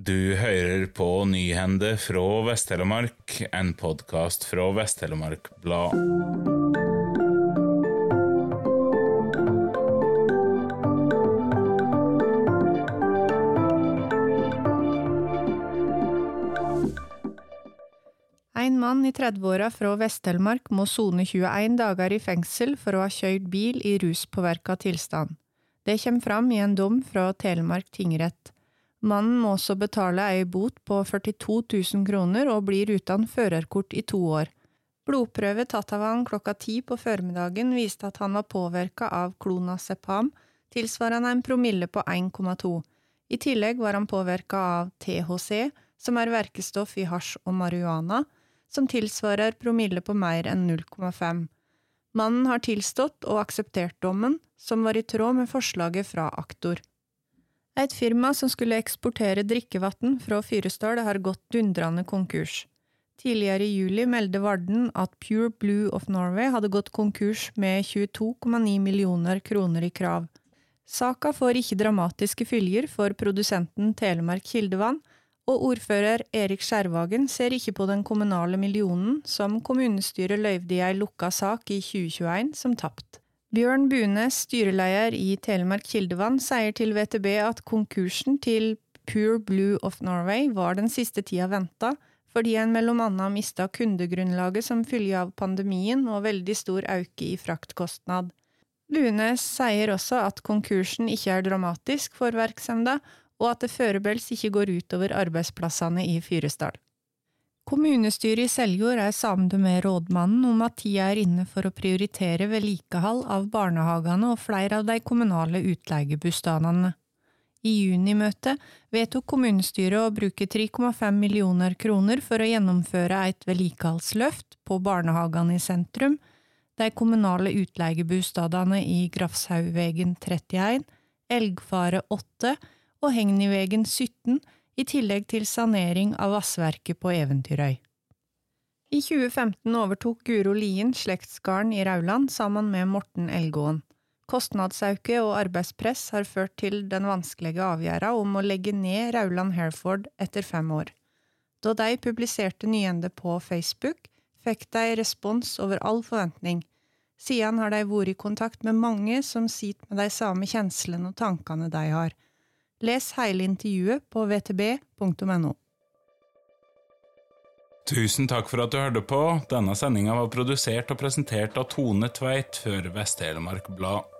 Du hører på Nyhende fra Vest-Telemark, en podkast fra Vest-Telemark Blad. En mann i 30-åra fra Vest-Telemark må sone 21 dager i fengsel for å ha kjørt bil i ruspåvirka tilstand. Det kommer fram i en dom fra Telemark tingrett. Mannen må også betale ei bot på 42 000 kroner og blir uten førerkort i to år. Blodprøve tatt av han klokka ti på formiddagen viste at han var påvirka av klonazepam, tilsvarende en promille på 1,2. I tillegg var han påvirka av THC, som er verkestoff i hasj og marihuana, som tilsvarer promille på mer enn 0,5. Mannen har tilstått og akseptert dommen, som var i tråd med forslaget fra aktor. Et firma som skulle eksportere drikkevann fra Fyresdal, har gått dundrende konkurs. Tidligere i juli meldte Varden at Pure Blue of Norway hadde gått konkurs med 22,9 millioner kroner i krav. Saka får ikke dramatiske fylger for produsenten Telemark Kildevann, og ordfører Erik Skjervagen ser ikke på den kommunale millionen som kommunestyret løyvde i ei lukka sak i 2021 som tapt. Bjørn Bune, styreleder i Telemark Kildevann, sier til VTB at konkursen til Pure Blue of Norway var den siste tida venta, fordi en mellom annet mista kundegrunnlaget som følge av pandemien og veldig stor auke i fraktkostnad. Bune sier også at konkursen ikke er dramatisk for virksomheten, og at det førebels ikke går utover arbeidsplassene i Fyresdal. Kommunestyret i Seljord er samd med rådmannen om at tida er inne for å prioritere vedlikehold av barnehagene og flere av de kommunale utleiebostadene. I junimøtet vedtok kommunestyret å bruke 3,5 millioner kroner for å gjennomføre et vedlikeholdsløft på barnehagene i sentrum, de kommunale utleiebostadene i Grafshaugvegen 31, Elgfare 8 og Hegnivegen 17, i tillegg til sanering av vassverket på Eventyrøy. I 2015 overtok Guro Lien slektsgården i Rauland sammen med Morten Elgåen. Kostnadsauke og arbeidspress har ført til den vanskelige avgjørelsen om å legge ned Rauland Hairford etter fem år. Da de publiserte nyhende på Facebook, fikk de respons over all forventning. Siden har de vært i kontakt med mange som sitter med de samme kjenslene og tankene de har. Les hele intervjuet på vtb.no. Tusen takk for at du hørte på. Denne sendinga var produsert og presentert av Tone Tveit for Vest-Telemark Blad.